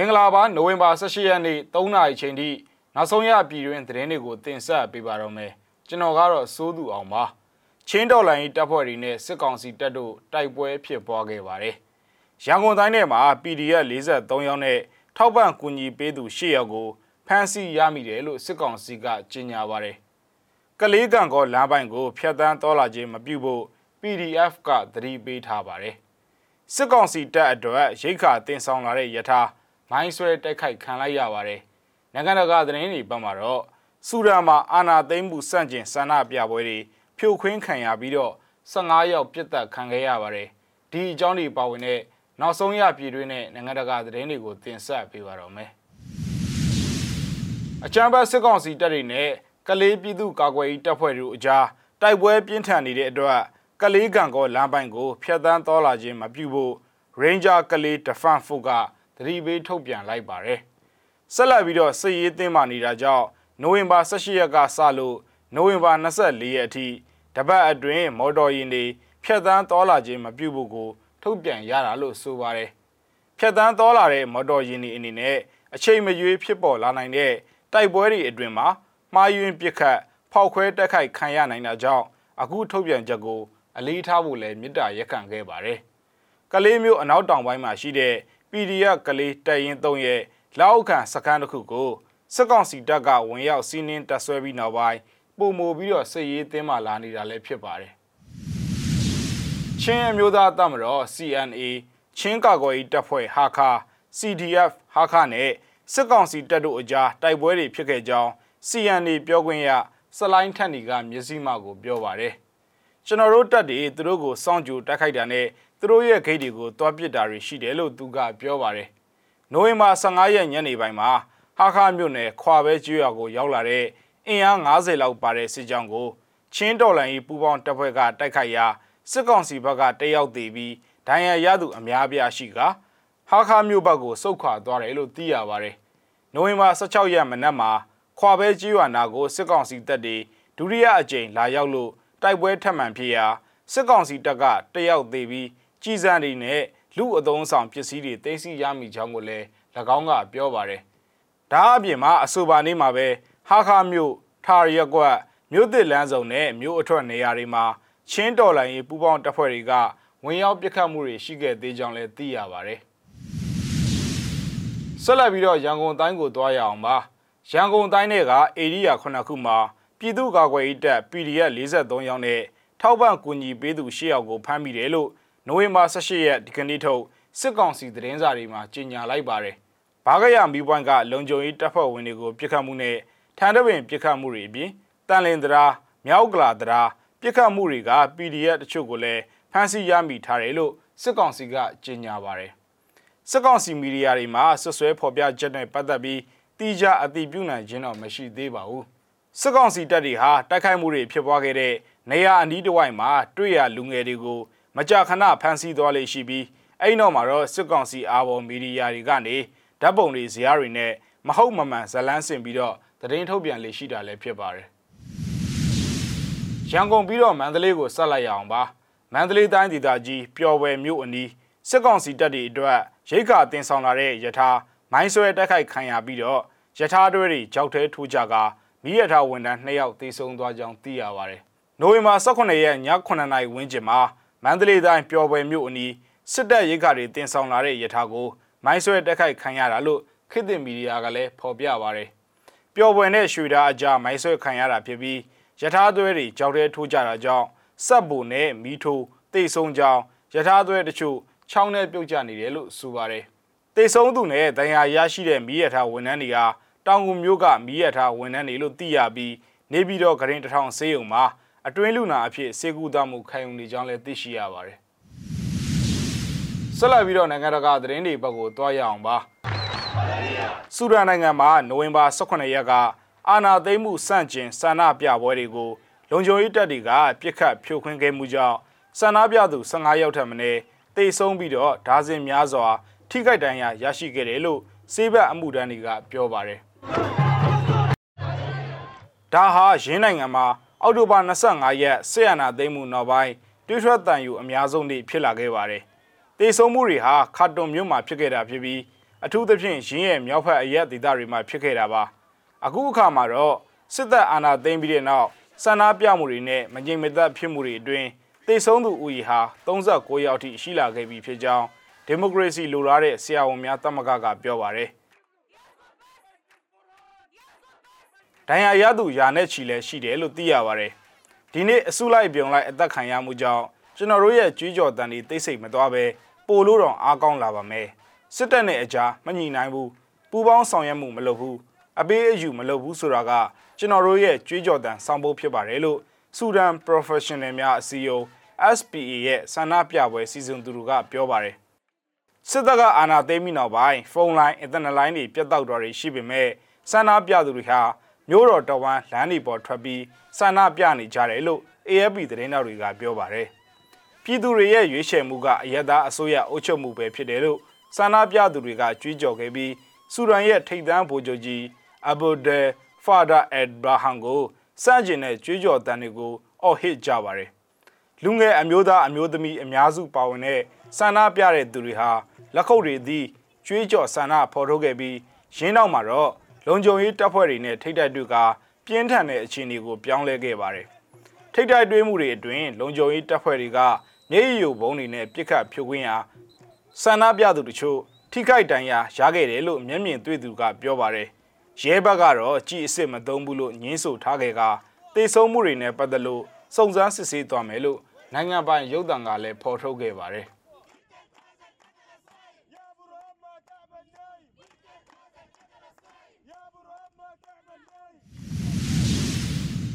မင်္ဂလာပါနိုဝင်ဘာ18ရက်နေ့3နာရီချိန်ထိနောက်ဆုံးရပြည်တွင်သတင်းတွေကိုတင်ဆက်ပေးပါတော့မယ်ကျွန်တော်ကတော့စိုးသူအောင်ပါချင်းတော်လိုင်းတပ်ဖွဲ့တွေနဲ့စစ်ကောင်စီတပ်တို့တိုက်ပွဲဖြစ်ပွားခဲ့ပါတယ်ရန်ကုန်တိုင်းထဲမှာ PDF 43ယောက်နဲ့ထောက်ပံ့ကူညီပေးသူ10ယောက်ကိုဖမ်းဆီးရမိတယ်လို့စစ်ကောင်စီကကြေညာပါတယ်ကလေးကံကောလမ်းပိုင်းကိုဖျက်ဆီးတော်လာခြင်းမပြုဖို့ PDF ကသတိပေးထားပါတယ်စစ်ကောင်စီတပ်အတွက်ရိတ်ခါတင်ဆောင်လာတဲ့ယထာ မိုင်းဆွဲတိုက်ခိုက်ခံလိုက်ရပါတယ်။နိုင်ငံတကာသတင်းတွေဘက်မှာတော့စူဒန်မှာအာဏာသိမ်းမှုစန့်ကျင်ဆန္ဒပြပွဲတွေဖြိုခွင်းခံရပြီးတော့15ယောက်ပြစ်ဒဏ်ခံခဲ့ရပါတယ်။ဒီအကြောင်းတွေပါဝင်တဲ့နောက်ဆုံးရပြည်တွင်းနဲ့နိုင်ငံတကာသတင်းတွေကိုတင်ဆက်ပေးပါတော့မယ်။အကြမ်းဖက်စစ်ကောင်စီတပ်တွေနဲ့ကလေးပြည်သူ့ကာကွယ်ရေးတပ်ဖွဲ့တို့အကြားတိုက်ပွဲပြင်းထန်နေတဲ့အတွက်ကလေးကံကောလမ်းပိုင်းကိုဖျက်ဆီးတော်လာခြင်းမပြုဖို့ Ranger ကလေး Defense Force က သတိပေးထုတ်ပြန်လိုက်ပါတယ်။ဆက်လက်ပြီးတော့စစ်ရေးသင်းမှနေတာကြောင့်နိုဝင်ဘာ18ရက်ကစလို့နိုဝင်ဘာ24ရက်အထိတပတ်အတွင်းမော်တော်ယာဉ်တွေဖြတ်သန်းတော်လာခြင်းမပြုဖို့ကို ထုတ်ပြန်ရတာလို့ဆိုပါတယ်။ဖြတ်သန်းတော်လာတဲ့မော်တော်ယာဉ်တွေအနေနဲ့အချိန်မရွေးဖြစ်ပေါ်လာနိုင်တဲ့တိုက်ပွဲတွေအတွင်မှာမှားယွင်းပစ်ခတ်ဖောက်ခွဲတက်ခိုက်ခံရနိုင်တာကြောင့်အခုထုတ်ပြန်ချက်ကိုအလေးထားဖို့လည်းမြစ်တာရက်ခံခဲ့ပါတယ်။ကလေးမျိုးအနောက်တောင်ပိုင်းမှာရှိတဲ့ PDF ကလေးတပ်ရင်း3ရဲ့လောက်ခံစခန်းတစ်ခုကိုစစ်ကောင်စီတပ်ကဝင်ရောက်စီးနင်းတပ်ဆွဲပြီးနောက်ပိုင်းပုံမိုပြီးတော့စစ်ရေးတင်းမာလာနေတာလည်းဖြစ်ပါတယ်။ချင်းအမျိုးသားတပ်မတော် CNA ချင်းကာကွယ်ရေးတပ်ဖွဲ့ဟာခါ CDF ဟာခါနဲ့စစ်ကောင်စီတပ်တို့အကြားတိုက်ပွဲတွေဖြစ်ခဲ့ကြောင်း CNA ပြောခွင့်ရစလိုင်းထက်နီကမျက်စိမှကိုပြောပါတယ်။ကျွန်တော်တို့တပ်တွေသူတို့ကိုစောင့်ကြိုတိုက်ခိုက်တာနဲ့ သူတို့ရဲ့ဂိတ်တွေကိုတွားပစ်တာတွေရှိတယ်လို့သူကပြောပါတယ်။နိုဝင်ဘာ15ရက်ညနေပိုင်းမှာဟာခါမြို့နယ်ခွာပဲကျွော်ကိုရောက်လာတဲ့အင်အား90လောက်ပါတဲ့စစ်ကြောင်းကိုချင်းတော်လိုင်းပူပေါင်းတပ်ဖွဲ့ကတိုက်ခိုက်ရာစစ်ကောင်စီဘက်ကတယောက်သေးပြီးဒဏ်ရာရသူအများပြားရှိကဟာခါမြို့ဘက်ကိုစုတ်ခွာသွားတယ်လို့သိရပါတယ်။နိုဝင်ဘာ16ရက်မနက်မှာခွာပဲကျွော်နာကိုစစ်ကောင်စီတပ်တွေဒုတိယအကြိမ်လာရောက်လို့တိုက်ပွဲထပ်မံဖြစ်ရာစစ်ကောင်စီတပ်ကတယောက်သေးပြီး ကြီးစံတွေနဲ့လူအသုံးဆောင်ပစ္စည်းတွေသိသိရမိကြောင်းကိုလည်း၎င်းကပြောပါတယ်။ဒါအပြင်မှာအဆိုပါနေ့မှာပဲဟာခါမြို့ထာရက်ကွက်မြို့သစ်လမ်းစုံနဲ့မြို့အထွက်နေရာတွေမှာချင်းတော်လိုင်းရေးပူးပေါင်းတပ်ဖွဲ့တွေကဝင်ရောက်ပစ်ခတ်မှုတွေရှိခဲ့သေးကြောင်းလည်းသိရပါတယ်။ဆက်လက်ပြီးတော့ရန်ကုန်တိုင်းကိုသွားရအောင်ပါ။ရန်ကုန်တိုင်းနယ်ကဧရိယာ9ခုမှာပြည်သူ့ကာကွယ်ရေးတပ် PDF 43ယောက်နဲ့ထောက်ပံ့ကူညီပေးသူ10ယောက်ကိုဖမ်းမိတယ်လို့ နိုဝင်ဘာ18ရက်ဒီကနေ့ထုတ်စစ်ကောင်စီသတင်းစာတွေမှာကြေညာလိုက်ပါတယ်။ဘာကရမီပွိုင်းကလုံခြုံရေးတပ်ဖွဲ့ဝင်တွေကိုပြစ်ခတ်မှုနဲ့ထန်တပင်ပြစ်ခတ်မှုတွေအပြင်တန်လင်တရာမြောက်ကလာတရာပြစ်ခတ်မှုတွေက PDF တချို့ကိုလည်းဖမ်းဆီးရမိထားတယ်လို့စစ်ကောင်စီကကြေညာပါတယ်။စစ်ကောင်စီမီဒီယာတွေမှာဆွဆွဲဖော်ပြချက်နဲ့ပတ်သက်ပြီးတိကျအသိပြုနိုင်ခြင်းတော့မရှိသေးပါဘူး။စစ်ကောင်စီတပ်တွေဟာတိုက်ခိုက်မှုတွေဖြစ်ပွားခဲ့တဲ့နေရာအနီးတစ်ဝိုက်မှာတွေ့ရလူငယ်တွေကို မကြာခဏဖမ်းဆီးသွားလေရှိပြီးအဲ့နောက်မှာတော့စစ်ကောင်စီအာဘော်မီဒီယာတွေကနေဓာတ်ပုံတွေဇာတ်တွေနဲ့မဟုတ်မမှန်ဇလန်းဆင်ပြီးတော့သတင်းထုတ်ပြန်လေရှိတာလည်းဖြစ်ပါတယ်ရန်ကုန်ပြီးတော့မန္တလေးကိုဆက်လိုက်ရအောင်ပါမန္တလေးတိုင်းဒေသကြီးပျော်ဝယ်မြို့အနီးစစ်ကောင်စီတပ်တွေအတွက်ရိတ်ခါတင်ဆောင်လာတဲ့ယထာမိုင်းဆွဲတိုက်ခိုက်ခံရပြီးတော့ယထာတွဲတွေကြောက်ထဲထိုးကြကမိရထာဝန်ထမ်း2ယောက်သေဆုံးသွားကြောင်းသိရပါတယ်နိုဝင်ဘာ18ရက်ည9:00နာရီဝန်းကျင်မှာ မန္တလေးတိုင်းပျော်ပွဲမြို့အနီးစစ်တပ်ရိတ်ခါတွေတင်ဆောင်လာတဲ့ရထားကိုမိုင်းဆွဲတက်ခိုက်ခံရတာလို့ခေတ်သစ်မီဒီယာကလည်းဖော်ပြပါရတယ်။ပျော်ပွဲနဲ့ရွှေဓာအကြားမိုင်းဆွဲခံရတာဖြစ်ပြီးရထားသွဲတွေကြောက်တဲထိုးကြတာကြောင့်စက်ဘူနဲ့မီးထိုးတိတ်ဆုံးကြောင်းရထားသွဲတချို့ချောင်းနဲ့ပြုတ်ကျနေတယ်လို့ဆိုပါတယ်။တိတ်ဆုံးသူနဲ့ဒဏ်ရာရရှိတဲ့မီးရထားဝန်ထမ်းတွေကတောင်ကူမျိုးကမီးရထားဝန်ထမ်းတွေလို့သိရပြီးနေပြည်တော်ဂရင်တထောင်ဆေးရုံမှာ အတွင်းလူနာအဖြစ်စေကူသမှုခံယူနေကြောင်းလည်းသိရှိရပါတယ်။ဆက်လက်ပြီးတော့နိုင်ငံတကာသတင်းတွေဘက်ကိုတွားရအောင်ပါ။ဆူဒန်နိုင်ငံမှာနိုဝင်ဘာ18ရက်ကအာဏာသိမ်းမှုစန့်ကျင်ဆန္ဒပြပွဲတွေကိုလုံခြုံရေးတပ်တွေကပြစ်ခတ်ဖြိုခွင်းခဲ့မှုကြောင့်ဆန္ဒပြသူ15ယောက်ထပ်မံတေဆုံးပြီးတော့ဒါဇင်များစွာ ထိခိုက်ဒဏ်ရာရရှိခဲ့တယ်လို့စေဘက်အမှုတန်းတွေကပြောပါတယ်။ဒါဟာရင်းနိုင်ငံမှာ အောက်တိုဘာ25ရက်ဆေးရနာသိမ်းမှုနောက်ပိုင်းတွေးထွက်တန်ယူအများဆုံးနေ့ဖြစ်လာခဲ့ပါတယ်။တေဆုံးမှုတွေဟာခါတွန်မြို့မှာဖြစ်ခဲ့တာဖြစ်ပြီးအထူးသဖြင့်ရင်းရဲ့မြောက်ဖက်အရက်ဒေသတွေမှာဖြစ်ခဲ့တာပါအခုအခါမှာတော့စစ်တပ်အာဏာသိမ်းပြီးတဲ့နောက်ဆန္ဒပြမှုတွေနဲ့မငြိမ်မသက်ဖြစ်မှုတွေအတွင်းတိတ်ဆုံးသူဦးရေဟာ39ယောက်ထိရှိလာခဲ့ပြီဖြစ်ကြောင်းဒီမိုကရေစီလိုလားတဲ့ဆရာဝန်များတမကကပြောပါတယ် ဒဏ်ရာရသူယာနဲ့ချီလဲရှိတယ်လို့သိရပါတယ်ဒီနေ့အစုလိုက်ပြုံလိုက်အသက်ခံရမှုကြောင့်ကျွန်တော်တို့ရဲ့ကြွေးကြော်တန်တွေသိစိတ်မသွားပဲပိုလို့တော့အားကောင်းလာပါမယ်စစ်တပ်နဲ့အကြားမညီနိုင်ဘူးပူပေါင်းဆောင်ရွက်မှုမလုပ်ဘူးအပေးအယူမလုပ်ဘူးဆိုတာကကျွန်တော်တို့ရဲ့ကြွေးကြော်တန်ဆောင်ဖို့ဖြစ်ပါတယ်လို့ဆူဒန် Professional များအစည်းအရုံး SPA ရဲ့ဆန္ဒပြပွဲစီစဉ်သူတို့ကပြောပါတယ်စစ်တပ်ကအာဏာသိမ်းပြီးနောက်ပိုင်းဖုန်းလိုင်းအင်တာနက်လိုင်းတွေပြတ်တောက်တော်တွေရှိပေမဲ့ဆန္ဒပြသူတွေဟာ မျိုးတော်တော်ဝမ်းလမ်းတွေပေါ်ထွက်ပြီးဆန္ဒပြနေကြတယ်လို့ AFP သတင်းတောက်တွေကပြောပါတယ်ပြည်သူတွေရဲ့ရွေးချယ်မှုကအယက်သားအစိုးရအုပ်ချုပ်မှုပဲဖြစ်တယ်လို့ဆန္ဒပြသူတွေကကြွေးကြော်ခဲ့ပြီးဆူဒန်ရဲ့ထိပ်တန်းဗိုလ်ချုပ်ကြီးအဘူဒယ်ဖာဒါအက်ဘရာဟမ်ကိုစန့်ကျင်တဲ့ကြွေးကြော်တန်တွေကိုအော်ဟစ်ကြပါတယ်လူငယ်အမျိုးသားအမျိုးသမီးအများစုပါဝင်တဲ့ဆန္ဒပြတဲ့သူတွေဟာလက်ခုပ်တွေသည်ကြွေးကြော်ဆန္ဒဖော်ထုတ်ခဲ့ပြီးရင်းနောက်မှာတော့ လုံခြုံရေးတပ်ဖွဲ့တွေနဲ့ထိတ်တိုက်တွေ့ကပြင်းထန်တဲ့အခြေအနေကိုပြောင်းလဲခဲ့ပါတယ်ထိတ်တိုက်တွေ့မှုတွေအတွင်းလုံခြုံရေးတပ်ဖွဲ့တွေကမျက်ရည်ယိုဘုံတွေနဲ့ပြစ်ခတ်ဖြိုခွင်းရာဆန္ဒပြသူတချို့ထိခိုက်ဒဏ်ရာရခဲ့တယ်လို့မျက်မြင်တွေ့သူကပြောပါတယ်ရဲဘက်ကတော့ကြည်အစ်စ်မသုံးဘူးလို့ညင်းဆိုထားခဲ့ကတေဆုံးမှုတွေနဲ့ပတ်သက်လို့စုံစမ်းစစ်ဆေးသွားမယ်လို့နိုင်ငံပိုင်ရုပ်သံကလည်းဖော်ထုတ်ခဲ့ပါတယ်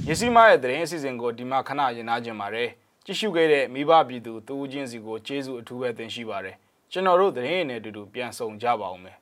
ရစီမရဲ့သတင်းအစီအစဉ်ကိုဒီမှာခဏရင်နာကြင်ပါတယ်ကြည့်ရှုခဲ့တဲ့မိဘပြည်သူတူဦးချင်းစီကိုကျေးဇူးအထူးပဲတင်ရှိပါတယ်ကျွန်တော်တို့သတင်းရည်နဲ့အတူတူပြန်ဆောင်ကြပါအောင်မယ်